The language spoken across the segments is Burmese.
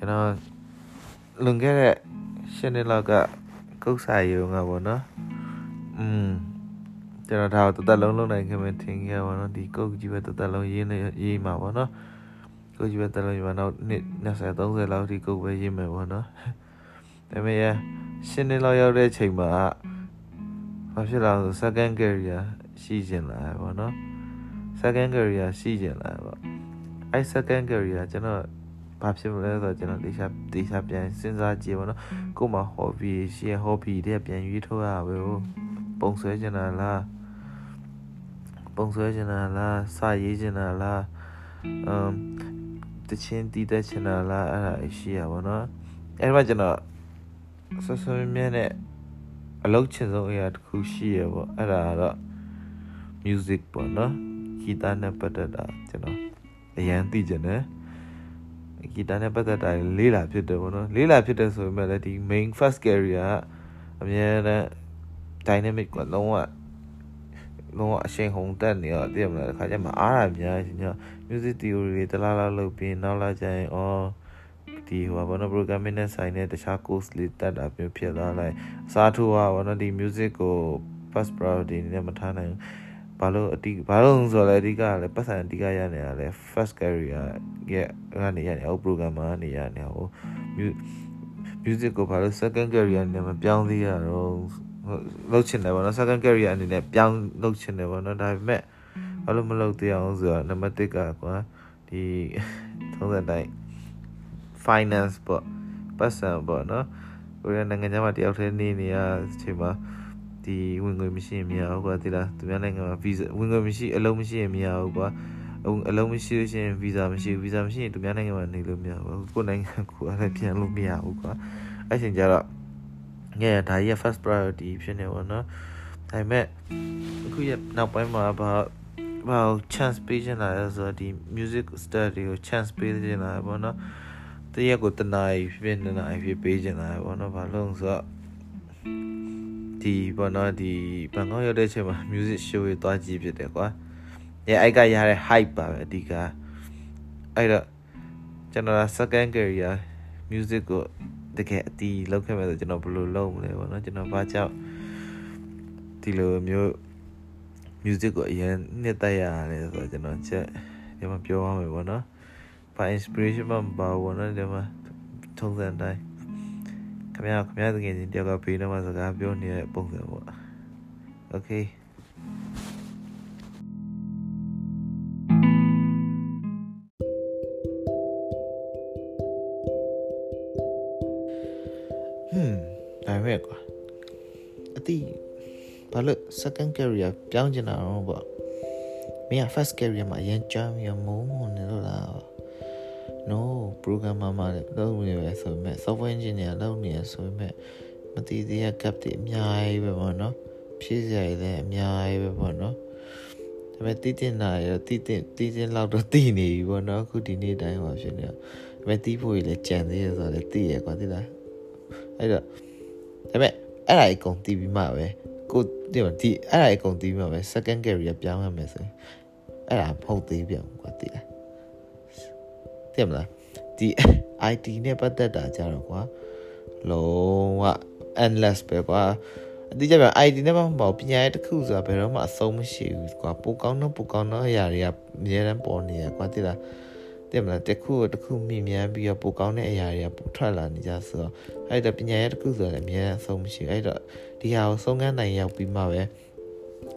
ကျွန်တော်လွန်ခဲ့တဲ့ရှင်းနှစ်လောက်ကကုတ်စာရုံကပေါ့နော်อืมကျွန်တော်ဒါတော့တသက်လုံးလုံးနိုင်ခင်မထင်ခဲ့ပါတော့ဒီကုတ်ကြီးပဲတသက်လုံးရေးနေရေးမှာပေါ့နော်ကုတ်ကြီးပဲတသက်လုံးရေးမှာတော့နှစ်20 30လောက်ဒီကုတ်ပဲရေးမယ်ပေါ့နော်ဒါပေမဲ့ရှင်းနှစ်လောက်ရောက်တဲ့ချိန်မှာဘာဖြစ်လာလဲ second career ရှိကျင်လာပေါ့နော် second career ရှိကျင်လာပေါ့အဲ second career ကျွန်တော် ဘာဖြစ်မလဲဆိုတော့ကျွန်တော်တေချာတေချာပြန်စဉ်းစားကြည့်ပါတော့ကို့မှာ hobby ရှိရ hobby တဲ့ပြန်ရွေးထုတ်ရပဲပုံဆွဲကျင်တာလားပုံဆွဲကျင်တာလားစာရေးကျင်တာလားအမ်တချင်းတီးတဲ့ကျင်တာလားအဲ့ဒါရှိရပါတော့အဲ့မှာကျွန်တော်ဆွဆွမြဲနဲ့အလုပ်ချင်ဆုံးအရာတစ်ခုရှိရပေါ့အဲ့ဒါကတော့ music ပေါ့နော်ဂီတနဲ့ပတ်သက်တာကျွန်တော်အရန်သိကြတယ် ဂီတနဲ့ပတ်သက်တာလေးလာဖြစ်တယ်ပေါ့နော်လေးလာဖြစ်တယ်ဆိုပေမဲ့လည်းဒီ main first career ကအများနဲ့ dynamic ကလုံးဝလုံးဝအရှိန်ဟုန်တက်နေတော့တည်မလားတခါကျမှအားရအများကြီးည music theory တွေတလားလားလုပ်ပြီးနောက်လာကျရင်အော်ဒီဟိုဘာနော် programming နဲ့ဆိုင်တဲ့တခြား course လေးတက်တာမျိုးဖြစ်သွားလိုက်အစားထိုးอ่ะဘာနော်ဒီ music ကို first priority နဲ့မထားနိုင်ဘာ လို့အတိဘာလို့ဆိုတော့လေအဓိကလည်းပတ်စံအဓိကရနေတာလေ first career ရဲ့ကနေရနေဟို programmer ကနေရနေဟို music ကိုဘာလို့ second career နဲ့မပြောင်းသေးရတော့လုပ်ချင်တယ်ဗောနော် second career အနေနဲ့ပြောင်းလုပ်ချင်တယ်ဗောနော်ဒါပေမဲ့ဘာလို့မလုပ်သေးအောင်ဆိုတော့နံပါတ်1ကကွာဒီသုံးသက်တိုင်း finance ပေါ့ပတ်စံပေါ့နော်ကိုရီးယားနိုင်ငံခြားမှာတယောက်တည်းနေနေရအချိန်မှာ ဒီဝင်ငွေမရှိရင်မရဘူးကွာဒီလားသူများနိုင်ငံမှာ visa ဝင်ငွေမရှိအလုံးမရှိရင်မရဘူးကွာအလုံးမရှိလို့ရှိရင် visa မရှိဘူး visa မရှိရင်သူများနိုင်ငံမှာနေလို့မရဘူးကိုယ်နိုင်ငံကိုအဲ့ဒါပြန်လို့မရဘူးကွာအဲ့ချိန်ကျတော့ငဲ့ဒါကြီး first priority ဖြစ်နေပါတော့ဒါပေမဲ့အခုရနောက်ပိုင်းမှာဘာဘာ chance ပေးချင်လာလဲဆိုတော့ဒီ music study ကို chance ပေးချင်လာပေါ့နော်တရက်ကိုတနားဖြစ်နေနားဖြစ်ပေးချင်လာပေါ့နော်ဘာလို့ဆိုတော့ ဒီပေါ့နော်ဒီဘန်ကောက်ရောက်တဲ့အချိန်မှာ music show တွေတွားကြည့်ဖြစ်တယ်ကွာအဲအိုက်ကရတဲ့ hype ပါပဲအဓိကအဲ့တော့ကျွန်တော် second career music ကိုတကယ်အတီးလောက်ခဲ့မယ်ဆိုကျွန်တော်ဘယ်လိုလုပ်မလဲပေါ့နော်ကျွန်တော်ဘာကြောင့်ဒီလိုမျိုး music ကိုအရင်နှစ်သက်ရတယ်ဆိုတော့ကျွန်တော်ချက်ဒီမှာပြောရမယ်ပေါ့နော်ဘာ inspiration မှမပါဘူးပေါ့နော်ဒီမှာထုံးစံတိုင်း ခင်ဗျာခင်ဗျာတကယ်ချင်းတယောက်ကဖေးနေမှာစကားပြောနေတဲ့ပုံစံပေါ့ okay ဟွန်းဒါပဲကွာအတိဘာလို့ second career ပြောင်းချင်တာတော့ပေါ့မင်းက first career မှာအရင်ကြမ်းရမိုးမနေလို့လား no programmer မှာလုပ်နေရဆိုပေမဲ့ software engineer လုပ်နေရဆိုပေမဲ့မတည်သေးတဲ့ gap တွေအများကြီးပဲပေါ့နော်ဖြည့်စရာတွေလည်းအများကြီးပဲပေါ့နော်ဒါပေမဲ့တည်တင်တာရတည်တင်တည်တင်လောက်တော့တည်နေပြီပေါ့နော်အခုဒီနေ့တိုင်းမှာဖြစ်နေတော့ဒါပေမဲ့တီးဖို့လည်းကြံသေးရဆိုတော့လည်းတည်ရကွာသိလားအဲ့တော့ဒါပေမဲ့အဲ့ဒါအကုန်တည်ပြီးမှပဲကိုဒီမှာဒီအဲ့ဒါအကုန်တည်ပြီးမှပဲ second career ပြောင်းရမယ်ဆိုရင်အဲ့ဒါမဟုတ်သေးပြန်ကွာတည်လား သိမလားဒီ IT နဲ့ပတ်သက်တာကြတော့ကွာလုံးဝ endless ပဲကွာအတိအကျပဲ IT နဲ့မှမပေါ့ပညာရေးတစ်ခုဆိုတာဘယ်တော့မှအဆုံးမရှိဘူးကွာပိုကောင်းတော့ပိုကောင်းတော့အရာတွေကအများတန်းပေါ်နေရကွာသိလားတဲ့မလားတစ်ခုတစ်ခုမြင်မြန်ပြီးတော့ပိုကောင်းတဲ့အရာတွေကပိုထွက်လာနေကြဆိုတော့အဲ့တော့ပညာရေးတစ်ခုဆိုလည်းအများအဆုံးမရှိဘူးအဲ့တော့ဒီဟာကိုဆုံးခန်းနိုင်ရောက်ပြီးမှပဲ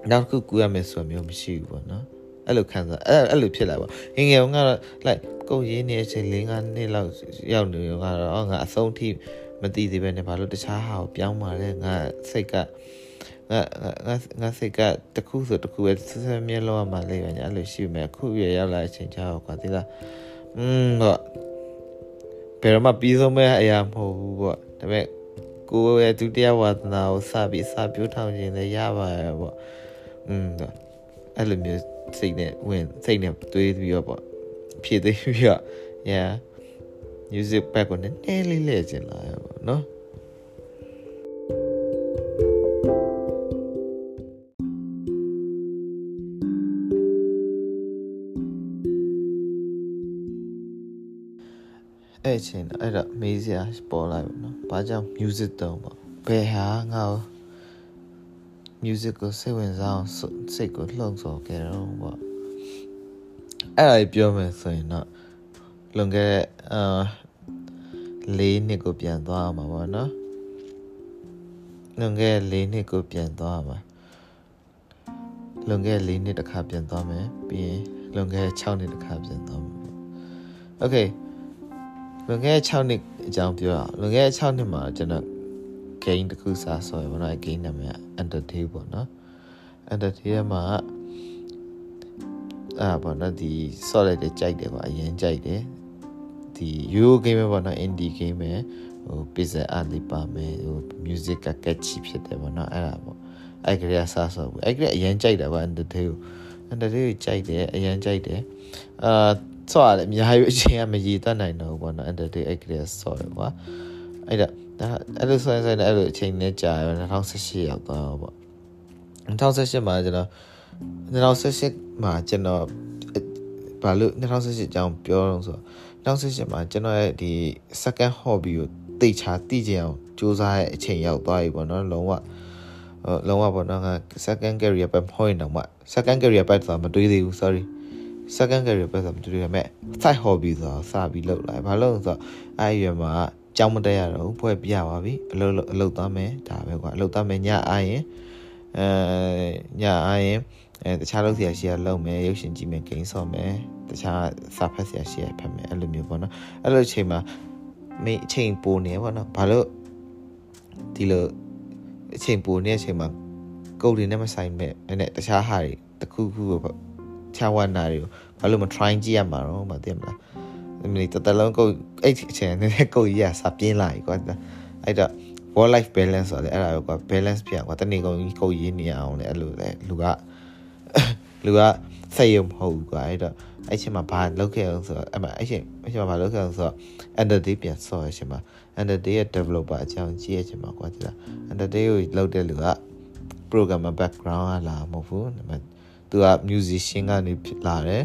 နောက်တစ်ခုကူရမယ်ဆိုတာမျိုးမရှိဘူးပေါ့နော် အဲ့လိုခံစားအဲ့အဲ့လိုဖြစ်လာပါငငယ်ကတော့ like ကိုရင်းနေတဲ့အချိန်၄၅နှစ်လောက်ရောက်နေတော့ကတော့ငါအဆုံးထိမသိသေးပဲနဲ့ဘာလို့တခြားဟာကိုပြောင်းมาလဲငါစိတ်ကငါငါငါစိတ်ကတခုဆိုတခုပဲဆက်ဆက်မြဲလောက်ရမှာလေပဲညာအဲ့လိုရှိမယ်အခုရရောက်လာတဲ့အချိန်ကျတော့ကွာဒီလားอืมတော့ဘယ်တော့မှပြီးဆုံးမဲ့အရာမဟုတ်ဘူးပေါ့ဒါပေမဲ့ကိုရဲ့ဒုတိယဝါသနာကိုစပြီးစပြိုးထောင်ခြင်းလည်းရပါရဲ့ပေါ့อืมတော့အဲ့လိုမျိုး စိတ်နဲ့ဝင်စိတ်နဲ့တွေးပြီးတော့ပေါ့ဖြည့်သိပြီးတော့ yeah music back ကိုနည်းနည်းလေးလဲကျင်လာရပါတော့အဲအဲ့အချိန်အဲ့တော့မေးစရာပေါ်လာပြီနော်ဘာကြောင့် music တုံးပေါ့ဘယ်ဟာငါ့ကို music ကိုစိတ်ဝင်စားအောင်စိတ်ကိုလှုံ့ဆော်ခဲ့တော့ပေါ့အဲ့ဒါပြောမယ်ဆိုရင်တော့လွန်ခဲ့တဲ့အာ၄နှစ်ကိုပြန်သွားမှာပေါ့နော်လွန်ခဲ့၄နှစ်ကိုပြန်သွားမှာလွန်ခဲ့၄နှစ်တစ်ခါပြန်သွားမယ်ပြီးရင်လွန်ခဲ့6နှစ်တစ်ခါပြန်သွားမယ်โอเคလွန်ခဲ့6နှစ်အကြောင်းပြောအောင်လွန်ခဲ့6နှစ်မှာကျွန်တော် game တစ်ခုစားဆော်ရပါတော့ game နာမည်က Undertale ပေါ့နော် Undertale မှာအာပေါ့နော်ဒီဆော့လိုက်တဲ့ကြိုက်တယ်ကွာအရင်ကြိုက်တယ်ဒီ Euro game ပဲပေါ့နော် indie game ပဲဟို pixel art လေးပါမယ်ဟို music က catchy ဖြစ်တယ်ပေါ့နော်အဲ့ဒါပေါ့အဲ့ကလေးကစားဆော့ဘူးအဲ့ကလေးအရင်ကြိုက်တာပါ Undertale Undertale ကိုကြိုက်တယ်အရင်ကြိုက်တယ်အာဆော့ရတယ်အများကြီးအချိန်ကမရည်တတ်နိုင်တော့ဘူးပေါ့နော် Undertale အဲ့ကလေးဆော့တယ်ကွာအဲ့ဒါ အဲ့လိုဆိုရင်ဆိုရင်အဲ့လိုအချိန်နဲ့ကြာရော2018ရောက်သွားတော့ပေါ့2018မှာကျွန်တော်2018မှာကျွန်တော်ဘာလို့2018အကြောင်းပြောတော့ဆိုတော့2018မှာကျွန်တော်ရဲ့ဒီ second hobby ကိုတိတ်ချာတိကျအောင်စူးစမ်းရဲ့အချိန်ရောက်သွားပြီပေါ့နော်လုံးဝလုံးဝပေါ့နော်ငါ second career ပဲမဟုတ်ရင်တော့မှ second career ပဲဆိုတာမတွေးသေးဘူး sorry second career ပဲဆိုတာမတွေးရမဲ့ side hobby ဆိုတာစပြီးလုပ်လာဘာလို့လဲဆိုတော့အဲ့ရွယ်မှာ ကြောင်းမတက်ရတော့ဘူးဖွဲ့ပြပါပြီအလုပ်အလုပ်သွားမယ်ဒါပဲကွာအလုပ်သွားမယ်ညအားရင်အဲညအားရင်အဲတခြားလုပ်စရာရှိရလုပ်မယ်ရုပ်ရှင်ကြည့်မယ်ဂိမ်းဆော့မယ်တခြားစာဖတ်စရာရှိရဖတ်မယ်အဲ့လိုမျိုးပေါ့နော်အဲ့လိုအချိန်မှာမင်းအချိန်ပိုနေပေါ့နော်ဘာလို့ဒီလိုအချိန်ပိုနေတဲ့အချိန်မှာကုတ်တွေနဲ့မဆိုင်မဲ့နဲ့တခြားဟာတွေတခုခုကိုခြားဝနာတွေကိုဘာလို့မ try ကြည့်ရမှာတော့မသိမလား မင်းတတလုံးကုတ်အဲ့အချိန်နဲ့ကုတ်ကြီးကစပြင်းလာပြီကွာအဲ့တော့ work life balance ဆိုတယ်အဲ့ဒါကွာ balance ပြကွာတနေ့ကုန်ကြီးကုတ်ရင်းနေအောင်လေအဲ့လိုလေလူကလူကစိတ်ရုံမဟုတ်ဘူးကွာအဲ့တော့အဲ့ချိန်မှာဘာလုပ်ခဲ့အောင်ဆိုတော့အဲ့မှာအဲ့ချိန်အဲ့ချိန်မှာဘာလုပ်ခဲ့အောင်ဆိုတော့ under day ပြန်ဆော့ရချိန်မှာ under day ရဲ့ developer အကြောင်းကြည့်ရချိန်မှာကွာဒီလား under day ကိုလုပ်တဲ့လူက programmer background ကလာမဟုတ်ဘူးသူက musician ကနေလာတယ်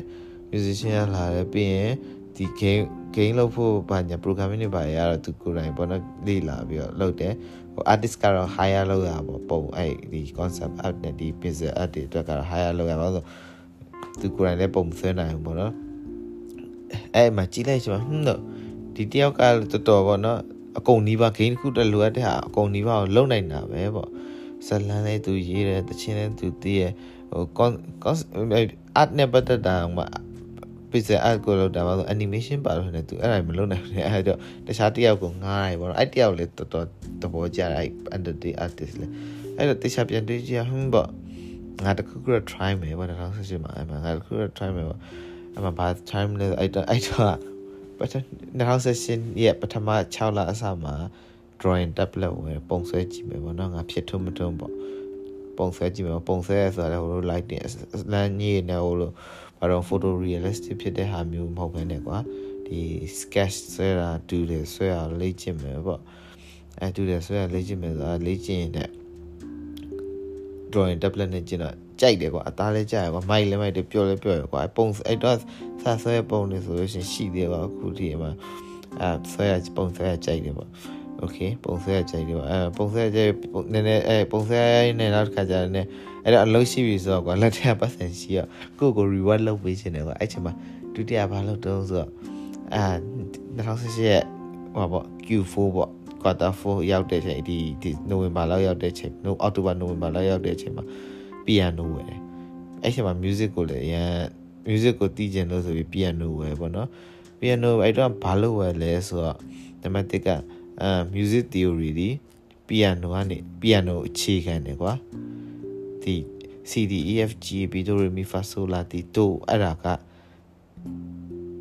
musician ကလာတယ်ပြီးရင် ဒီ game game လုပ်ဖို့ဘာညာ programming တွေဘာရတော့သူကိုယ်တိုင်ပေါ့နော်လေ့လာပြီးတော့လုပ်တယ်ဟို artist ကတော့ hire လုပ်ရပါပုံအဲ့ဒီ concept art နဲ့ဒီ pixel art တွေအတွက်ကတော့ hire လုပ်ရပါဆိုသူကိုယ်တိုင်လည်းပုံဆွဲနိုင်ဘူးပေါ့နော်အဲ့မှာကြည့်လိုက်ချင်မှာဟွန်းတော့ဒီတယောက်ကတော်တော်ပေါ့နော်အကုန်နီးပါ game တစ်ခုတက်လိုအပ်တဲ့ဟာအကုန်နီးပါကိုလုံနိုင်တာပဲပေါ့ဇလန်လေးသူရေးတယ်တချင်းလေးသူသိရဟို con art နဲ့ပတ်သက်တာမှ pixel art ကိုလောက်တာပါဆို animation ပါလို့နေသူအဲ့ဒါမလုပ်နိုင်ဘူးအဲ့တော့တခြားတယောက်ကိုငားတယ်ပေါ့နော်အဲ့တယောက်လည်းတော်တော်သဘောကျတယ်အဲ့ under the artist လေအဲ့တော့တခြားပြန်တွေးကြဟွန်းပေါ့ငါတခုခု try မယ်ပေါ့2018မှာအဲ့မှာငါတခု try မယ်ပေါ့အဲ့မှာဘာ try မလဲအဲ့တော့အဲ့တော့ပထ2018ရဲ့ပထမ6လအစမှာ drawing tablet ဝယ်ပုံဆွဲကြည့်မယ်ပေါ့နော်ငါဖြစ်ထုံးမထုံးပေါ့ပုံဆွဲကြည့်မယ်ပုံဆွဲရဆိုတာလည်းဟိုလို lighting လမ်းကြီးနဲ့ဟိုလို ဘာတော့ photo realistic ဖြစ်တဲ့ဟာမျိုးမဟုတ်ဘဲနဲ့ကွာဒီ sketch ဆွဲတာတူတယ်ဆွဲရလေ့ကျင့်မယ်ပေါ့အဲတူတယ်ဆွဲရလေ့ကျင့်မယ်ဆိုတာလေ့ကျင့်ရင်တဲ့ drawing tablet နဲ့ကျင့်တော့ကြိုက်တယ်ကွာအသားလည်းကြိုက်ရကွာမိုက်လည်းမိုက်တယ်ပျော်လည်းပျော်ရကွာပုံအဲ့တော့ဆာဆွဲပုံနေဆိုလို့ရှိရင်ရှိသေးပါအခုဒီမှာအဲဆွဲရပုံဆွဲရကြိုက်တယ်ပေါ့โอเคပုံစံကြိုက်တယ်ပေါ့အဲပုံစံကြိုက်နည်းနည်းအဲပုံစံနဲ့နောက်တစ်ခါကျတော့ね အဲ့တော့အလုပ်ရှိပြီဆိုတော့ကွာလက်ထက်ပတ်စံရှိရကိုကို reward လုပ်ပေးခြင်းတယ်ကွာအဲ့ချိန်မှာဒုတိယဘာလုပ်တော့ဆိုတော့အာ2018ရဲ့ဟောပေါ့ Q4 ပေါ့ quarter 4ရောက်တဲ့ချိန်ဒီဒီနိုဝင်ဘာလောက်ရောက်တဲ့ချိန်နိုအောက်တိုဘာနိုဝင်ဘာလောက်ရောက်တဲ့ချိန်မှာ piano ဝယ်တယ်အဲ့ချိန်မှာ music ကိုလည်းအရန် music ကိုတီးကျင်လို့ဆိုပြီး piano ဝယ်ပေါ့နော် piano အဲ့တော့ဘာလို့ဝယ်လဲဆိုတော့ thematic ကအဲ music theory ဒီ piano ကနေ piano အခြေခံတယ်ကွာ ဒီ C D E F G B do re mi fa sol la ti do အဲ့ဒါက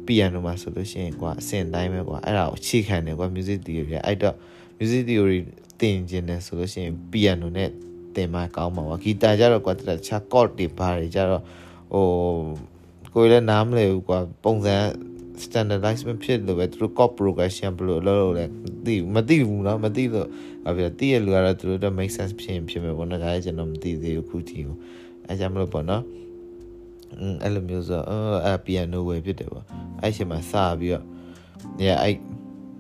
piano မှာဆိုလို့ရှိရင်ကွာအစင်တိုင်းပဲကွာအဲ့ဒါကိုအခြေခံတယ်ကွာ music theory အဲ့တော့ music theory သင်ကျင်တယ်ဆိုလို့ရှိရင် piano နဲ့သင်မှကောင်းမှာပါဂီတာကြတော့ကွာတခြား chord တွေဘာတွေကြတော့ဟိုကိုယ်လည်းနားမလည်ဘူးကွာပုံစံ standardize မဖြစ်လို့ပဲသူတို့ cop progression ဘယ်လိုလုပ်လို့လဲသိမသိဘူးเนาะမသိလို့ဘာဖြစ်လဲသိရလူကတော့သူတို့တော့ make sense ဖြစ်ရင်ဖြစ်မယ်ပေါ့နော်ဒါလည်းကျွန်တော်မသိသေးဘူးခုထိကိုအဲကြောင့်မလို့ပေါ့နော်อืมအဲ့လိုမျိုးဆိုအဲ piano ဝယ်ဖြစ်တယ်ပေါ့အဲ့ချိန်မှာစပြီးတော့ညအဲ့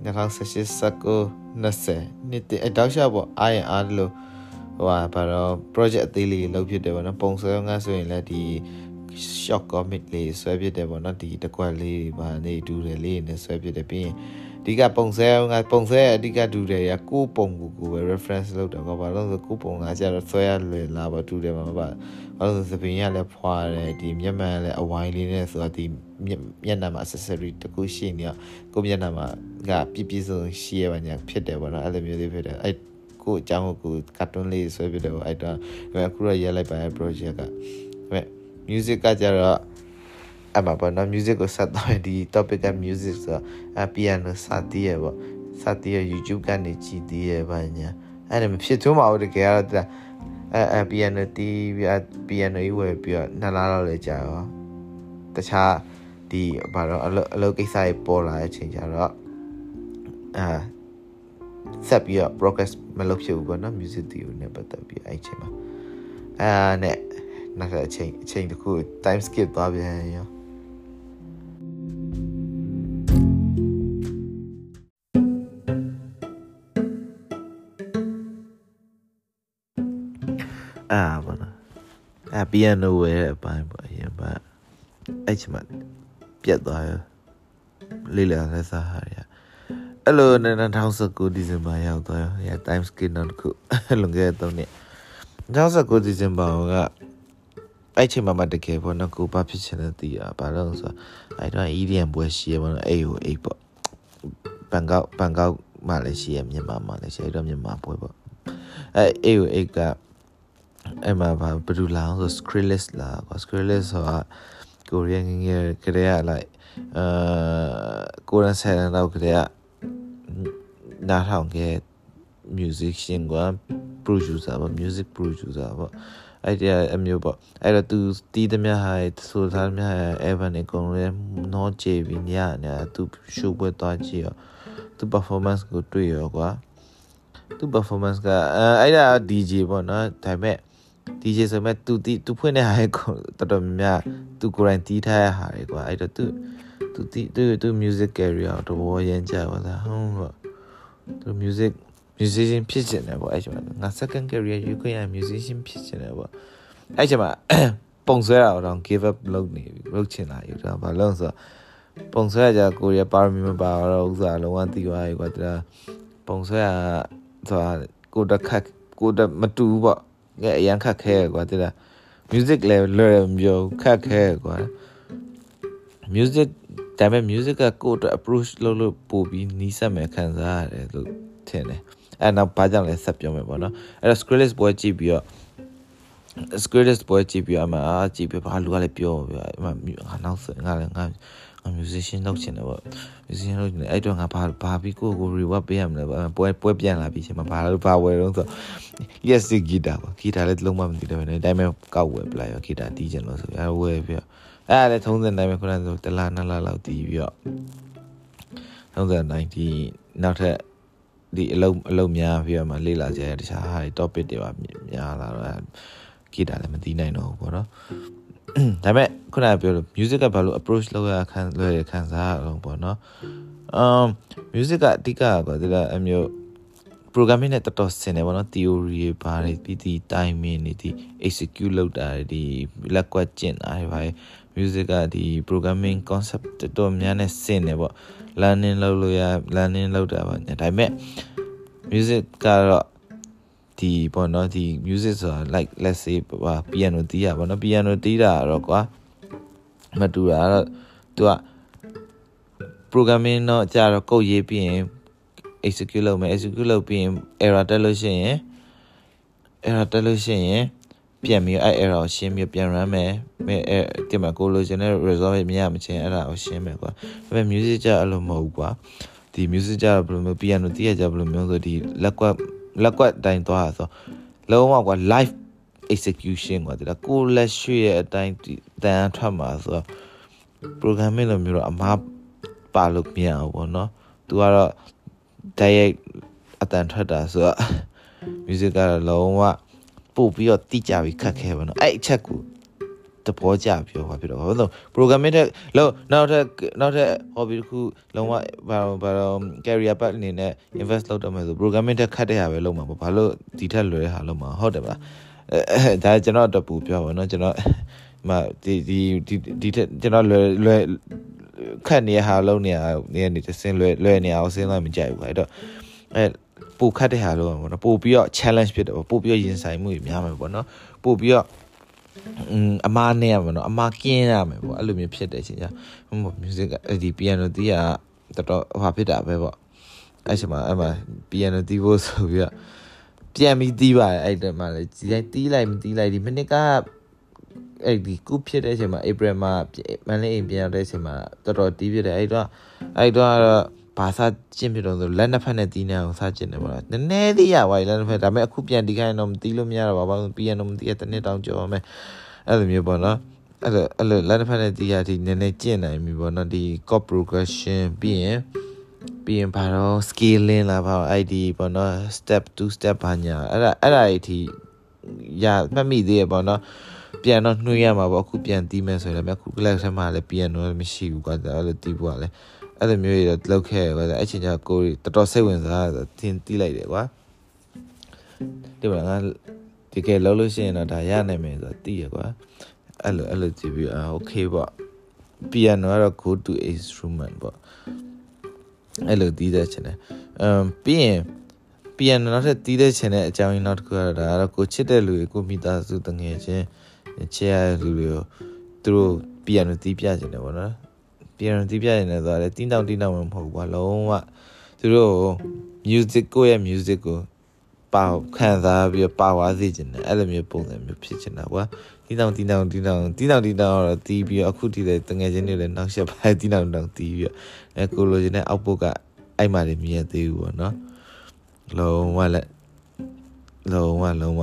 2018 20နှစ်တည်းအတောက်ရှပေါ့အားရင်အားလို့ဟိုဟာဘာတော့ project အသေးလေးလုပ်ဖြစ်တယ်ပေါ့နော်ပုံစံငါဆိုရင်လည်းဒီ shock comic လေးဆွဲဖြစ်တယ်ပေါ့နော်ဒီတကွက်လေးပါနေတူတယ်လေးနဲ့ဆွဲဖြစ်တယ်ပြီးရင်ဒီကပုံစံငါပုံစံအဓိကတူတယ်ရကိုပုံကိုကိုပဲ reference လုပ်တယ်ပေါ့ဘာလို့ဆိုကိုပုံကကျတော့ဆွဲရလွယ်လာပါတူတယ်မှာပါဘာလို့ဆိုစပင်ရလည်းဖွာတယ်ဒီမျက်မှန်လည်းအဝိုင်းလေးနဲ့ဆိုတော့ဒီမျက်နှာမှာ accessory တခုရှိနေတော့ကိုမျက်နှာမှာကပြပြစုံရှိရပါညာဖြစ်တယ်ပေါ့နော်အဲ့လိုမျိုးလေးဖြစ်တယ်အဲ့ကိုအကြောင်းကိုကာတွန်းလေးဆွဲပြတယ်ပေါ့အဲ့တော့အခုတော့ရဲလိုက်ပါရဲ့ project ကအဲ music ကကြတော့အမဘာနော် music ကိုဆက်တော့ဒီ topic က music ဆိုအ piano စတီးရပေါ့စတီးရ YouTube ကနေကြည်တီးရပါညာအဲ့ဒါမဖြစ်သွမှာဘူးတကယ်တော့အဲအဲ piano တီးပြီး piano ကြီးဝယ်ပြီးတော့နှစ်လားတော့လေကြာရောတခြားဒီဘာတော့အလုပ်အလုပ်ကိစ္စတွေပေါ်လာတဲ့အချိန်ကျတော့အာဆက်ပြီးတော့ progress မလုပ်ဖြစ်ဘူးပေါ့နော် music တီးကိုနဲ့ပတ်သက်ပြီးအဲ့ချိန်မှာအာနဲ့ နောက်ထပ်အချိန်အချိန်တစ်ခု time skip သွားပြန်ရောအာဘာလဲအပီယန်နိုဝဲအပိုင်းပေါ့အရင်ပါအဲ့ချိန်မှာပြတ်သွားရလေးလာလက်စားဟာရအဲ့လို2019ဒီဇင်ဘာရောက်သွားရ time skip နောက်တစ်ခုလွန်ခဲ့တဲ့3နှစ်2019ဒီဇင်ဘာက အဲ့ချိန်မှာမတကယ်ပေါ့နော်ကိုဘာဖြစ်ချင်လဲသိရဘာလို့ဆိုအဲ့တော့ EDM ပွဲရှိရပေါ့နော်အဲ့ဟိုအဲ့ပေါ့ဘန်ကောက်ဘန်ကောက်မှလည်းရှိရမြန်မာမှလည်းရှိရတော့မြန်မာပွဲပေါ့အဲ့အဲ့ဟိုအဲ့ကအဲ့မှာဘာဘယ်လိုလာအောင်ဆို Skrillex လာကွာ Skrillex ဆိုတာကိုရီးယားငငယ်ကလေးက like အာကိုရန်ဆယ်တော့ကလေးကနားထောင်ခဲ့ musician က producer ပေါ့ music producer ပေါ့ အဲ့ဒီအမျိုးပေါ့အဲ့တော့သူတီးသမျှဟာဆိုသားသမျှဟာ Evan အကုန်လုံးနှောကြပြီးညနေသူ show ပွဲသွားကြည့်ရောသူ performance ကိုတွေ့ရောကွာသူ performance ကအဲ့ဒါ DJ ပေါ့နော်ဒါပေမဲ့ DJ ဆိုမဲ့သူတီးသူဖွင့်တဲ့ဟာတော်တော်များများသူကိုယ်တိုင်တီးထားရဟာတွေကွာအဲ့တော့သူသူတီးသူသူ music career တော်တော်ရမ်းကြပါသားဟုတ်တော့သူ music musician ဖြစ်ချင်တယ်ပေါ့အဲ့ချိန်မှာငါ second career ရွေးခွင့်ရ musician ဖြစ်ချင်တယ်ပေါ့အဲ့ချိန်မှာပုံဆွဲတာတော့ give up လုပ်နေပြီလုပ်ချင်တာယူတာဘာလို့ဆိုပုံဆွဲကြကိုရပါရမီမပါတော့ဥစားလုံးဝတီးသွားရေကွာဒါပုံဆွဲရဆိုတာကိုတခက်ကိုတမတူဘူးပေါ့ငဲအရန်ခက်ခဲကွာတိလား music လည်းလွယ်မျိုးခက်ခဲကွာ music ဒါပေမဲ့ music ကကိုယ့်အတွက် approach လုပ်လို့ပို့ပြီးနီးစပ်မယ်ခံစားရတယ်လို့ထင်တယ် အဲ့နောက်ဘာကြောင့်လဲဆက်ပြောမယ်ပေါ့နော်အဲ့တော့ Skrillex ပွဲကြည့်ပြီးတော့ Skrillex ပွဲကြည့်ပြီးတော့အမအားကြည့်ပြီးဘာလူကလည်းပြောပြောအမငါနောက်ဆက်ငါလည်းငါ musician လုပ်ချင်တယ်ပေါ့ musician လုပ်ချင်တယ်အဲ့တော့ငါဘာဘာပြီးကိုကို reward ပေးရမလဲပွဲပွဲပြန်လာပြီးချိန်မှာဘာလို့ဘာဝယ်တော့ဆို yes ဂီတာပေါ့ဂီတာလည်းလုံးဝမသိတယ်ပဲဒါပေမဲ့ကောက်ဝယ်ပလိုက်ရောဂီတာတီးချင်လို့ဆိုအဲ့ဝယ်ပြီးတော့အဲ့ဒါလည်းထုံးစံတိုင်းပဲခုနကဆိုတလားနှစ်လားလောက်တီးပြီးတော့ထုံးစံတိုင်းဒီနောက်ထပ် ဒီအလုံးအလုံးများပြီးတော့မှလေ့လာကြရတခြားဟာ topic တွေပါများလာတော့ဂီတာလည်းမသိနိုင်တော့ဘူးပေါ့နော်ဒါပေမဲ့ခုနကပြောလို့ music ကဘာလို့ approach လုပ်ရခံလွယ်ရခံစားရအောင်ပေါ့နော် um music ကအဓိကကွာဒီကအမျိုး programming နဲ့တော်တော်ဆင်တယ်ပေါ့နော် theory တွေပါတယ်ပြီးဒီ timing တွေဒီ execute လုပ်တာတွေဒီလက်ကွက်ကျင့်တာတွေပါတယ် music ကဒီ programming concept တော်တော်များနဲ့ဆင်တယ်ပေါ့ learning လုပ်လို့ရ learning လုပ်တာပါဒါပေမဲ့ music ကတော့ဒီပေါ့နော်ဒီ music ဆိုတာ like let's say ပါ piano တီးရပါနော် piano တီးတာတော့ကွာမတူတာတော့သူက programming တော့ကြာတော့ကုတ်ရေးပြီးရင် execute လုပ်မယ် execute လုပ်ပြီးရင် error တက်လို့ရှိရင် error တက်လို့ရှိရင် ပြန်ပြီးအဲ့ error ကိုရှင်းပြီးပြန် run မယ်မဲအဲဒီမှာကိုလိုချင်တဲ့ result မရမချင်းအဲ့ဒါကိုရှင်းမယ်ကွာဒါပေမဲ့ music ကြအဲ့လိုမဟုတ်ကွာဒီ music ကြဘယ်လိုမျိုး piano တီးရကြဘယ်လိုမျိုးဆိုဒီလက်ကွက်လက်ကွက်တိုင်းသွားဆိုလုံးဝကွာ live execution ကွာဒါကိုလက်ရွှေ့ရဲ့အတိုင်းတန်ထွက်မှာဆိုတော့ programming လိုမျိုးတော့အမားပါလို့မရဘူးပေါ့နော်သူကတော့တိုက်ရိုက်အတန်ထွက်တာဆိုတော့ music ကတော့လုံးဝ ပို့ပြီးတော့တိကျပြီးခတ်ခဲပါတော့အဲ့အချက်ကိုတဘောကြပြောပါဖြစ်တော့ဘာလို့ programming တဲ့လို့နောက်ထပ်နောက်ထပ် hobby တစ်ခုလုံးဝဘာဘာ career path အနေနဲ့ invest လုပ်တော့မယ်ဆို programming တက်ခတ်တဲ့ဟာပဲလုပ်မှာပေါ့ဘာလို့ဒီထက်လွယ်တဲ့ဟာလုပ်မှာဟုတ်တယ်ဗျာအဲဒါကျွန်တော်တော့ပူပြောပါတော့ကျွန်တော်မဒီဒီဒီထက်ကျွန်တော်လွယ်လွယ်ခတ်နေရဟာလုံးနေရနေနေစင်းလွယ်လွယ်နေအောင်စင်းလိုက်မကြိုက်ဘူးအဲ့တော့အဲ ပိုခတ်တဲ့ဟာလို့ပေါ့နော်ပို့ပြီးတော့ challenge ဖြစ်တယ်ပေါ့ပို့ပြီးတော့ရင်ဆိုင်မှုကြီးများမယ်ပေါ့နော်ပို့ပြီးတော့อืมအမားနဲ့ရမယ်နော်အမားကင်းရမယ်ပေါ့အဲ့လိုမျိုးဖြစ်တဲ့အချိန်ကျဟို music ဒီ piano တီးရတော်တော်ဟာဖြစ်တာပဲပေါ့အဲ့ချိန်မှာအဲ့မှာ piano တီးဖို့ဆိုပြီးတော့ပြန်ပြီးတီးပါတယ်အဲ့တည်းမှာလေဒီတိုင်းတီးလိုက်မတီးလိုက်ဒီမိနစ်ကအဲ့ဒီကုဖြစ်တဲ့အချိန်မှာ April မှာမန်လေးအိမ်ပြန်ရောက်တဲ့အချိန်မှာတော်တော်တီးဖြစ်တယ်အဲ့တော့အဲ့တော့ ဘာသာကျင့်ဖြစ်တော့ဆိုလက်နှစ်ဖက်နဲ့တီးနေအောင်စကျင့်တယ်ပေါ့နည်းနည်းသေးရပါလက်နှစ်ဖက်ဒါပေမဲ့အခုပြန်တီးခိုင်းတော့မတီးလို့မရတော့ပါဘူးပြန်တော့မတီးရတဲ့နှစ်တောင်ကြော်မယ်အဲ့လိုမျိုးပေါ့နော်အဲ့လိုအဲ့လိုလက်တစ်ဖက်နဲ့တီးရတီနည်းနည်းကျင့်နိုင်ပြီပေါ့နော်ဒီ chord progression ပြီးရင်ပြီးရင်ဘာတော့ scaling လာပါ ID ပေါ့နော် step to step ဘာညာအဲ့ဒါအဲ့ဒါအထိရမှတ်မိသေးရပေါ့နော်ပြန်တော့နှွေးရမှာပေါ့အခုပြန်တီးမယ်ဆိုရင်လည်းအခု class ထဲမှာလည်း piano လည်းမရှိဘူးကွာအဲ့လိုတီးဖို့ကလည်း အဲ့လိုမျိုးတွေတော့လောက်ခဲ့ကွာအဲ့ချိန်ကျကိုတော်တော်စိတ်ဝင်စားတာသင်တီးလိုက်တယ်ကွာဒီမှာငါတကယ်လောက်လို့ရှိရင်တော့ဒါရနိုင်မယ်ဆိုတော့သိရကွာအဲ့လိုအဲ့လိုကြည့်ပြီးအာ okay ပေါ့ piano ကတော့ go to instrument ပေါ့အဲ့လိုတီးတဲ့ချင်တယ်အမ်ပြီးရင် piano နောက်ထပ်တီးတဲ့ချင်တဲ့အကြောင်းရင်းနောက်တစ်ခုကတော့ဒါကတော့ကိုချစ်တဲ့လူတွေကိုမိသားစုတငယ်ချင်းချစ်ရတဲ့လူတွေကိုသူတို့ piano တီးပြချင်တယ်ပေါ့နော် piano တီးပြချင်တယ်ဆိုတာလေတင်းတောင်တင်းတောင်မဟုတ်ဘူးကွာလုံးဝသူတို့ music ကိုရဲ့ music ကိုပါခံစားပြီးပါဝါစေချင်တယ်အဲ့လိုမျိုးပုံစံမျိုးဖြစ်ချင်တာကွာတီးတောင်တီးတောင်တီးတောင်တီးတောင်တီးတောင်တော့တီးပြီးအခုတီးတဲ့တငယ်ချင်းတွေလည်းနောက်ဆက်ပါတီးတောင်တောင်တီးပြီးအဲကိုလိုချင်တဲ့အောက်ပုတ်ကအဲ့မှလည်းမြင်ရသေးဘူးပေါ့နော်လုံးဝလက်လုံးဝလုံးဝ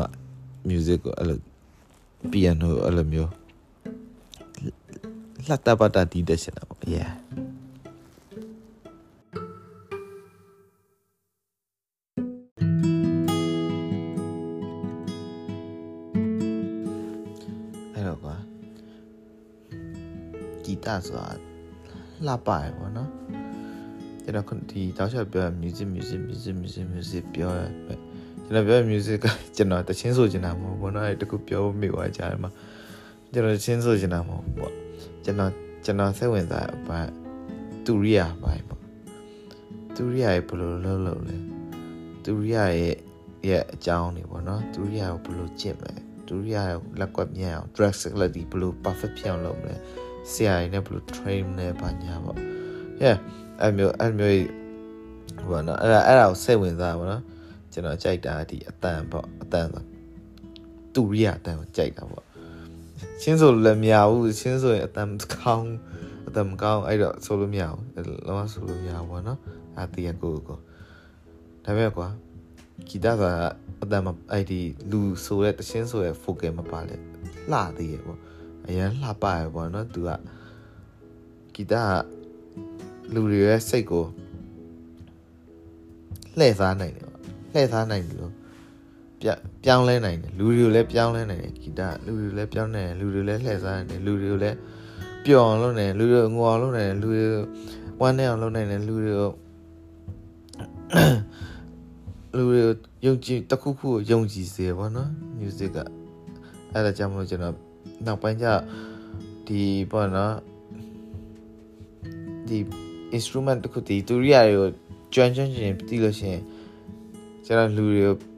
music ကိုအဲ့လို piano အဲ့လိုမျိုး လှတပတ်တာတီးတဲ့ရှင်တာပေါ့ yeah တဆိုတာလှပရပေါ့နော်ကျွန်တော်ဒီတောက်ချက်ပြော music music music music music ပြောရပဲကျွန်တော်ပြော music ကကျွန်တော်တချင်းဆိုချင်တာမဟုတ်ဘူးเนาะအဲတခုပြောမိသွားကြတယ်မှာကျွန်တော်တချင်းဆိုချင်တာမဟုတ်ဘူးပေါ့ ကျွန်တော်ကျွန်တော်စိတ်ဝင်စားဘာတူရိယာပိုင်းပေါ့တူရိယာရဲ့ဘယ်လိုလုပ်လုပ်လဲတူရိယာရဲ့ရဲ့အကြောင်းတွေပေါ့နော်တူရိယာကိုဘယ်လိုကျင့်မလဲတူရိယာလက်ကွက်မြအောင် dress လက်ဒီဘယ်လို perfect ဖြစ်အောင်လုပ်မလဲဆရာကြီးနဲ့ဘယ်လို train လဲဘာညာပေါ့ yeah အဲ့မျိုးအဲ့မျိုးဘာနော်အဲ့ဒါအဲ့ဒါကိုစိတ်ဝင်စားပါနော်ကျွန်တော်ကြိုက်တာဒီအတန်ပေါ့အတန်ဆိုတူရီယာအတန်ကိုကြိုက်တာပေါ့ ချင်းဆိုလည်းမရဘူးချင်းဆိုရင်အတန်ကောင်းအတန်မကောင်းအဲ့တော့ဆိုလို့မရဘူးလောကဆိုလို့မရဘူးပေါ့နော်အာတီးရကိုကိုဒါပေမဲ့ကွာဂီတဆိုတာအတန်မအဲ့ဒီလူဆိုတဲ့တချင်းဆိုရဲ့ focus မပါလဲလှသေးရပေါ့အရန်လှပရပေါ့နော်သူကဂီတလူတွေရဲ့စိတ်ကိုလှည့်စားနိုင်တယ်ပေါ့လှည့်စားနိုင်တယ်လို့ ပြောင်းလဲနိုင်တယ်လူတွေကိုလည်းပြောင်းလဲနိုင်တယ်ဂီတလူတွေလည်းပြောင်းနိုင်တယ်လူတွေလည်းလှည့်စားနိုင်တယ်လူတွေကိုလည်းပျော်အောင်လုပ်နိုင်တယ်လူတွေငိုအောင်လုပ်နိုင်တယ်လူတွေဝမ်းနဲ့အောင်လုပ်နိုင်တယ်လူတွေကိုလူတွေယုံကြည်တခုခုကိုယုံကြည်စေပေါ့နော် music ကအဲ့ဒါကြောင့်မလို့ကျွန်တော်နောက်ပိုင်းကျဒီပေါ့နော်ဒီ instrument တခုဒီတူရီယာတွေကိုကျွမ်းကျွမ်းကျင်ပြီးလို့ရှိရင်ကျွန်တော်လူတွေကို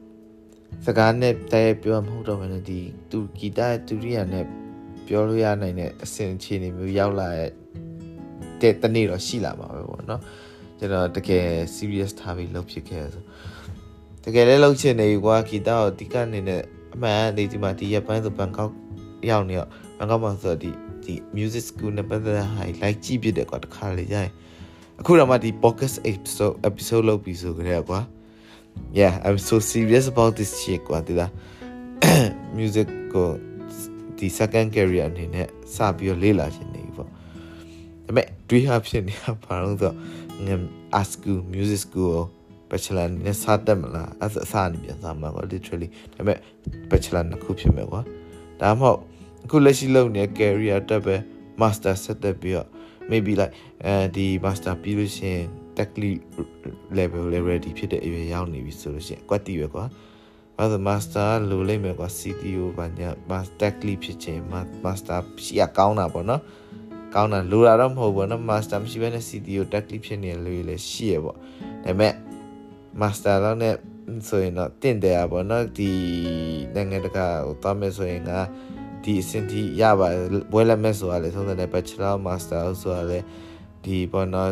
စကားနဲ့တိုက်ရိုက်ပြောမှာမဟုတ်တော့ဘဲနဲ့ဒီတူဂီတတူရီယာနဲ့ပြောလို့ရနိုင်တဲ့အဆင့်အခြေအနေမျိုးရောက်လာတဲ့တနေ့တော့ရှိလာမှာပဲပေါ့နော်ကျွန်တော်တကယ် serious ထားပြီးလုပ်ဖြစ်ခဲ့ဆိုတကယ်လည်းလုပ်ချင်နေကွာဂီတကိုဒီကနေနဲ့အမှန်ဒီဒီမှာဒီရပိုင်းဆိုဘန်ကောက်ရောက်နေတော့ဘန်ကောက်မှာဆိုဒီဒီ music school နဲ့ပတ်သက်တဲ့ဟာ like ကြည့်ပြတယ်ကွာတခါလေကြာရင်အခုတော့မှဒီ podcast episode episode လုပ်ပြီးဆိုကြတယ်ကွာ yeah i'm so serious about this shit ကွာဒီလား music ကိုဒီ second career အနေနဲ့စပြီးတော့လေ့လာခြင်းနေပြီပေါ့ဒါပေမဲ့တွေးဟာဖြစ်နေတာဘာလို့ဆိုငါ ask school music school bachelor နဲ့စတတ်မလားအဲ့အစားနေပြန်စားမှာကွာ literally ဒါပေမဲ့ bachelor နှစ်ခုဖြစ်မယ်ကွာဒါမှမဟုတ်အခုလက်ရှိလုပ်နေတဲ့ career တက်ပဲ master ဆက်တက်ပြီးတော့ maybe like အဲဒီ master ပြီးလို့ရှိရင် tech level လည်း ready ဖြစ်တဲ့အရွယ်ရောက်နေပြီဆိုလို့ရှိရင်ကွက်တီပဲကွာဘာလို့ master လိုလိမ့်မယ်ကွာ CTO ဘာညာ master tech lead ဖြစ်ခြင်း master ရှိရကောင်းတာပေါ့နော်ကောင်းတာလိုတာတော့မဟုတ်ဘူးနော် master မရှိဘဲနဲ့ CTO tech lead ဖြစ်နေလို့လည်းရှိရပေါ့ဒါပေမဲ့ master လောက်နဲ့ဆိုရင်တော့တင့်တယ်ပါပေါ့နော်ဒီနိုင်ငံတကာဟိုသွားမယ်ဆိုရင်ကဒီအဆင့်ထိရပါဘွဲလက်မဲ့ဆိုတာလေသုံးတဲ့ bachelor master ဆိုတာလေဒီပေါ့နော်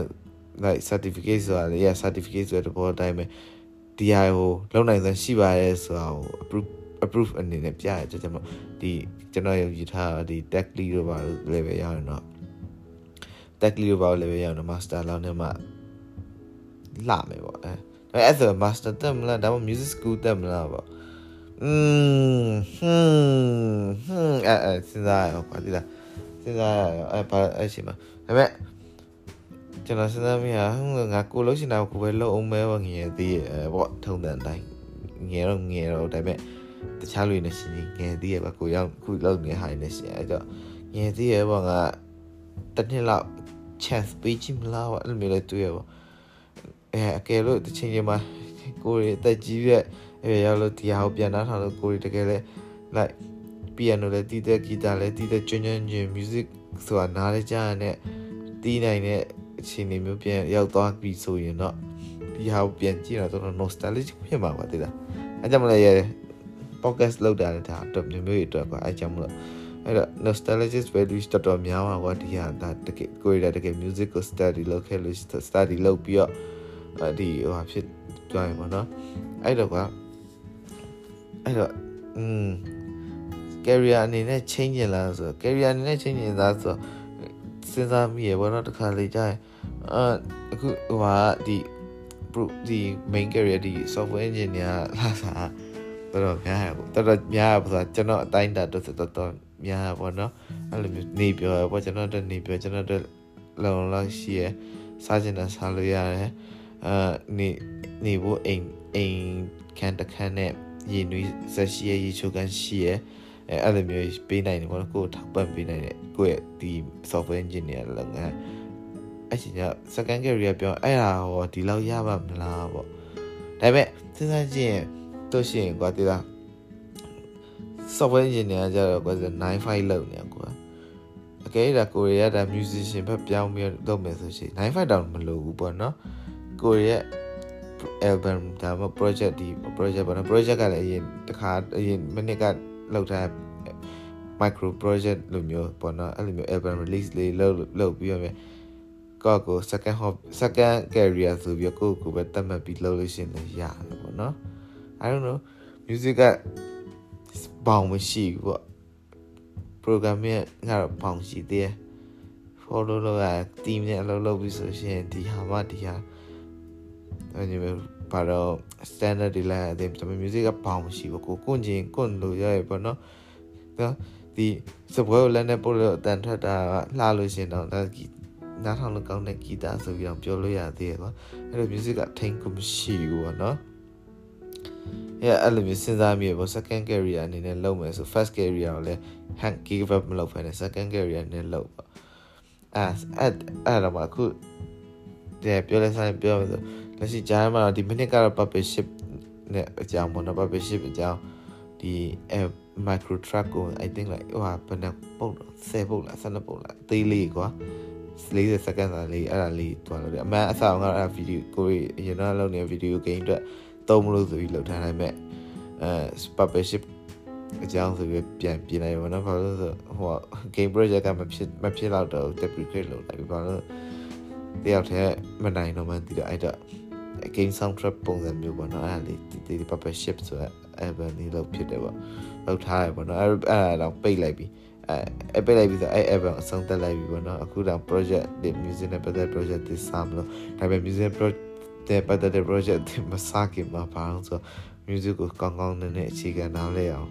like certificate ဆိုတာလေ yeah certificate ဆိုတဲ့ဘောအတိုင်းပဲဒီဟာကိုလုံနိုင်စမ်းရှိပါရဲ့ဆိုတာကို approve approve အနေနဲ့ပြရတယ်ကျွန်တော်ဒီကျွန်တော်ယုံကြည်ထားဒီ tech lead တို့ပါလို့ level ရရင်တော့ tech lead တို့ပါလို့ level ရရင်တော့ master လောက်နဲ့မှလာမယ်ပေါ့အဲအဲ့ဆို master တက်မလားဒါမှ music school တက်မလားပေါ့อืมဟွန်းဟွန်းအဲအဲစဉ်းစားရအောင်ပါဒီလားစဉ်းစားရအောင်အဲဘာအဲ့ရှိမှာဒါပေမဲ့ ကျွန်တော်စဉ်းစားမိတာငါကိုလို့ရှင်တာကိုပဲလုံးအောင်မဲပေါ့ငယ်သေးရဲ့ပေါ့ထုံတဲ့အတိုင်းငယ်တော့ငယ်တော့ဒါပေမဲ့တခြားလူတွေနဲ့ရှင်ငယ်သေးရဲ့ပါကိုရောက်ခုလောက်နေဟာနေရှင်အဲ့တော့ငယ်သေးရဲ့ပေါ့ငါတစ်နှစ်လောက် chance ပေးချင်မလားပေါ့အဲ့လိုမျိုးလေးတွေ့ရပေါ့အဲအကယ်လို့တစ်ချိန်ချိန်မှာကိုရီအသက်ကြီးရဲ့အဲရောက်လို့ဒီဟာကိုပြန်နှားထားလို့ကိုရီတကယ်လဲ like piano လဲတီးတဲ့ guitar လဲတီးတဲ့ကျွန်းကျွန်းချင်း music ဆိုတာနားလဲကြားရတဲ့တီးနိုင်တဲ့ အခြေအနေမျိုးပြန်ရောက်သွားပြီဆိုရင်တော့ဒီဟာကိုပြန်ကြည့်တော့တော်တော် nostalgic ဖြစ်မှာပါတိလားအဲကြောင့်မလဲ podcast လောက်တာလည်းဒါတော့မျိုးမျိုးအတွက်ကွာအဲကြောင့်မလို့အဲ့တော့ nostalgic values တော်တော်များပါကွာဒီဟာဒါတကယ်ကိုရတကယ် music ကို study လုပ်ခဲ့လို့ study လုပ်ပြီးတော့ဒီဟိုဟာဖြစ်သွားရင်ပေါ့နော်အဲ့တော့ကွာအဲ့တော့อืม career အနေနဲ့ change ရင်လားဆို career အနေနဲ့ change ရင်သားဆိုစဉ်းစားမိရပေါ့နော်တခါလေကြာရင် အာအခုဟိုဟာဒီဒီ main career ဒီ software engineer လာစားတော်တော်များရပေါ့တော်တော်များရပေါ့ကျွန်တော်အတိုင်းတာတော်တော်တော်များရပေါ့နော်အဲ့လိုမျိုးနေပြောပေါ့ကျွန်တော်တို့နေပြောကျွန်တော်တို့လုံလောက်ရှိရစားကျင်တာစားလို့ရတယ်အာနေနေဖို့အိမ်အိမ်ခံတခန်းနဲ့ရေနွေးဆက်ရှိရရေချိုကန်ရှိရအဲအဲ့လိုမျိုးပေးနိုင်တယ်ပေါ့နော်ကိုယ်ထောက်ပံ့ပေးနိုင်တဲ့ကိုယ့်ရဲ့ဒီ software engineer လုပ်ငန်း အဲ့ချိန်ကျ second career ပြောအဲ့ဒါဟောဒီလောက်ရပါမလားပေါ့ဒါပေမဲ့စဉ်းစားကြည့်ရင်တို့ရှိရင်ကွာတိလား software engineer ကြတော့ကွာ95လောက်နေကွာအကယ်ဒါကိုရီးယားဒါ musician ဘက်ပြောင်းပြီးလုပ်မယ်ဆိုရှင်95တောင်မလိုဘူးပေါ့နော်ကိုရီးယား album ဒါမှ project ဒီ project ပေါ့နော် project ကလည်းအရင်တခါအရင်မိနစ်ကလောက်ထား micro project လိုမျိုးပေါ့နော်အဲ့လိုမျိုး album release လေးလုပ်လုပ်ပြီးရမယ် ကောကို second hop second career ဆိုပြီးကိုကိုပဲတတ်မှတ်ပြီးလုပ်လို့ရှင်လည်းရတယ်ပေါ့နော် I don't know music ကဘောင်မရှိဘူးပေါ့ program ရဲ့ငါတော့ဘောင်ရှိသေးတယ် follow လုပ်ရ team နဲ့အလုပ်လုပ်ပြီးဆိုရှင်ဒီဟာမှဒီဟာအဲ့ဒီမျိုးဘာတော့ standard တွေလိုက်ရတယ်ဒါပေမဲ့ music ကဘောင်မရှိဘူးကိုကိုချင်းကိုလို့ရရပေါ့နော်နော်ဒီစပွဲကိုလည်းနဲ့ပို့လို့အတန်ထွက်တာကလှလို့ရှင်တော့ဒါ နားထောင်လို့ကောင်းတဲ့ဂီတဆိုပြီးတော့ပြောလို့ရသေးတယ်ကွာအဲ့လို music ကထိန်ကိုမရှိဘူးပေါ့နော်အဲ့အဲ့လိုမျိုးစဉ်းစားမိရပေါ့ second career အနေနဲ့လုပ်မယ်ဆို first career ကိုလည်း hand give up မလုပ်ဖ ೇನೆ second career နဲ့လုပ်ပေါ့အဲ့အဲ့အဲ့တော့မှအခုတဲ့ပြောလဲဆိုင်ပြောမယ်ဆိုလက်ရှိဂျာမှာဒီ minute ကတော့ publiship နဲ့အကြောင်းပေါ့နော် publiship အကြောင်းဒီ micro truck ကို I think like ဟိုဟာဘယ်နှပုံ10ပုံလား12ပုံလားသေးလေးကွာ 40 second သာလေးအဲ့ဒါလေးတွားလို့တယ်အမှန်အဆောင်ကတော့အဲ့ဗီဒီယိုကိုအရင်တော့လုပ်နေတဲ့ဗီဒီယိုဂိမ်းအတွက်သုံးမလို့ဆိုပြီးလုပ်ထားနိုင်မဲ့အဲ publiship အကြောင်းဆိုပြီးပြန်ပြင်လိုက်ပါတော့ဘာလို့ဆိုဟို game project ကမဖြစ်မဖြစ်တော့တော့ deprecate လုပ်လိုက်ပြီဘာလို့တယောက်တည်းမနိုင်တော့မှဒီတော့အဲ့တော့ game soundtrack ပုံစံမျိုးပေါ့နော်အဲ့ဒါလေးဒီ publiship ဆိုတော့ album လေးလုပ်ဖြစ်တယ်ပေါ့လုပ်ထားရပေါ့နော်အဲ့အဲ့တော့ပိတ်လိုက်ပြီ အဲအပိတ်လိုက်ပြီဆိုအဲ့ album အဆုံးသက်လိုက်ပြီပေါ့နော်အခုတော့ project ဒီ music နဲ့ပတ်သက် project ဒီစမ်းလို့ဒါပေမဲ့ music project တဲ့ပတ်သက်တဲ့ project ဒီမစခင်မှာပါအောင်ဆို music ကိုကောင်းကောင်းနဲ့နဲ့အခြေခံနားလဲအောင်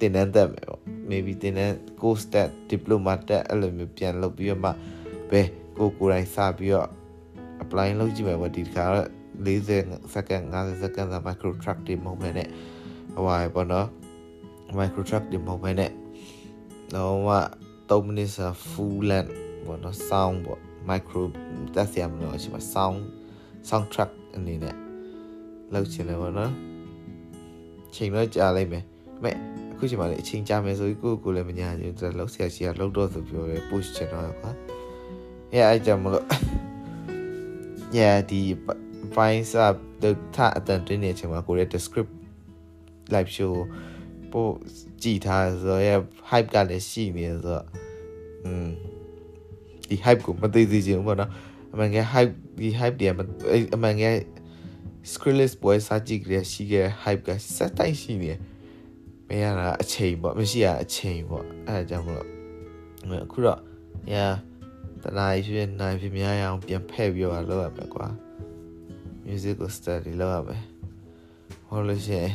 တင်တန်းတက်မယ်ပေါ့ maybe တင်တန်း course တက် diploma တက်အဲ့လိုမျိုးပြန်လုပ်ပြီးတော့မှဘယ်ကိုကိုယ်တိုင်စပြီးတော့ apply လုပ်ကြည့်မယ်ပေါ့ဒီခါတော့40 second 50 second သာ micro truck တွေမဟုတ်ဘဲနဲ့ဟိုပါပေါ့နော် micro truck တွေမဟုတ်ဘဲနဲ့ တော့မှ3မိနစ်စာ full length ပေါ့နော် sound ပေါ့ micro တက်ရမလို့ရှိမှာ sound soundtrack အနေနဲ့လောက်ချင်တယ်ပေါ့နော်ချိန်တော့ကြာလိုက်မယ်မဲ့အခုချိန်မှာလေအချိန်ကြာမယ်ဆိုပြီးကိုကိုလည်းမညာချင်ဘူးလောက်ဆရာရှိကလောက်တော့ဆိုပြောရဲ push ချင်တော့ကွာအဲအဲ့ကြောင့်မလို့ yeah ဒီ fine စာတော့ထားအတန်တင်းနေချိန်မှာကိုရဲ့ descript live show ပို့ ကြည်ထားဆိုရဲ hype ကလည်းရှိနေဆိုတော့อืมဒီ hype ကိုမသိသေးချင်ဘူးပေါ့နော်အမှန်က hype ဒီ hype တွေအမှန်က Skrillix ပွဲစားကြည့်ကြရရှိခဲ့ hype ကစက်တိုက်ရှိနေမရတာအချိန်ပေါ့မရှိရအချိန်ပေါ့အဲဒါကြောင့်မလို့အခုတော့ yeah တနားဖြစ်နိုင်ဖြစ်များရအောင်ပြန်ဖဲ့ပြီးတော့လုပ်ရမယ်ကွာ music ကို study လုပ်ရမယ်ဟောလို့ရှိရင်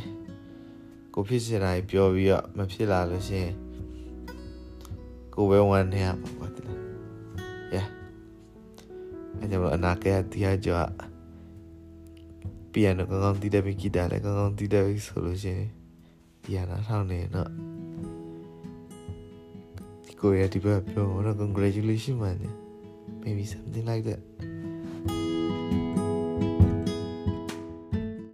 ကိုဖြစ်စရာပြောပြီးတော့မဖြစ်လာလို့ရှိရင်ကိုပဲဝန်နေရမှာပေါ့တလား yeah အဲကြောင့်အနာကဲတရားကြော piano ကောင်းကောင်းတီးတယ်ပြီးဂီတာလည်းကောင်းကောင်းတီးတယ်ပြီးဆိုလို့ရှိရင် piano ထောင်းနေတော့ဒီကိုရဒီဘက်ပြောတော့ congratulations man maybe something like that